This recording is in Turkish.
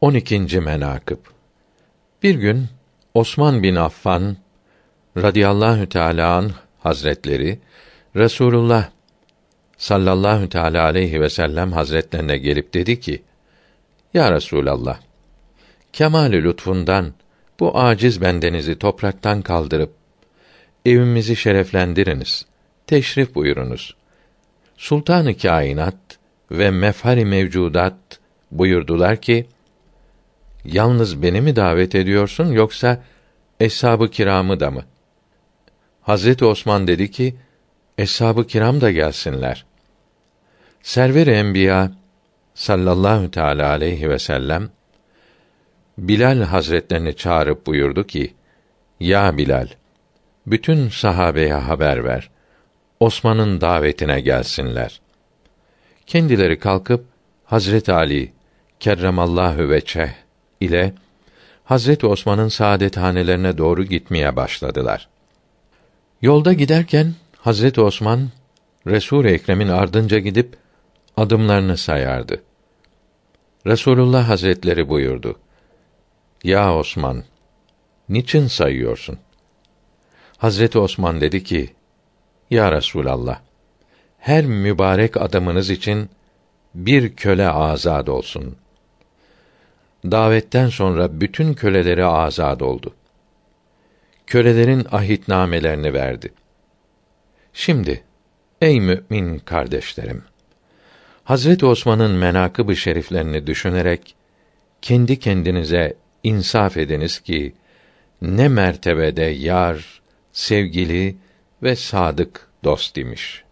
12. menakıb Bir gün Osman bin Affan radıyallahu teala anh hazretleri Resulullah sallallahu teala aleyhi ve sellem hazretlerine gelip dedi ki: Ya Resulallah, kemal lütfundan bu aciz bendenizi topraktan kaldırıp evimizi şereflendiriniz. Teşrif buyurunuz. Sultanı kainat ve mefhari mevcudat buyurdular ki: Yalnız beni mi davet ediyorsun yoksa eshab-ı kiramı da mı? Hazreti Osman dedi ki: Eshab-ı kiram da gelsinler. Server-i Enbiya sallallahu teala aleyhi ve sellem Bilal Hazretlerini çağırıp buyurdu ki: Ya Bilal, bütün sahabeye haber ver. Osman'ın davetine gelsinler. Kendileri kalkıp Hazret Ali kerremallahu veçeh ile Hazret Osman'ın saadethanelerine doğru gitmeye başladılar. Yolda giderken Hazret Osman Resul Ekrem'in ardınca gidip adımlarını sayardı. Resulullah Hazretleri buyurdu: Ya Osman, niçin sayıyorsun? Hazreti Osman dedi ki: Ya Resulallah, her mübarek adamınız için bir köle azad olsun. Davetten sonra bütün köleleri azad oldu. Kölelerin ahitnamelerini verdi. Şimdi ey mümin kardeşlerim, Hazret Osman'ın menakıb-ı şeriflerini düşünerek kendi kendinize insaf ediniz ki ne mertebede yar, sevgili ve sadık dost imiş.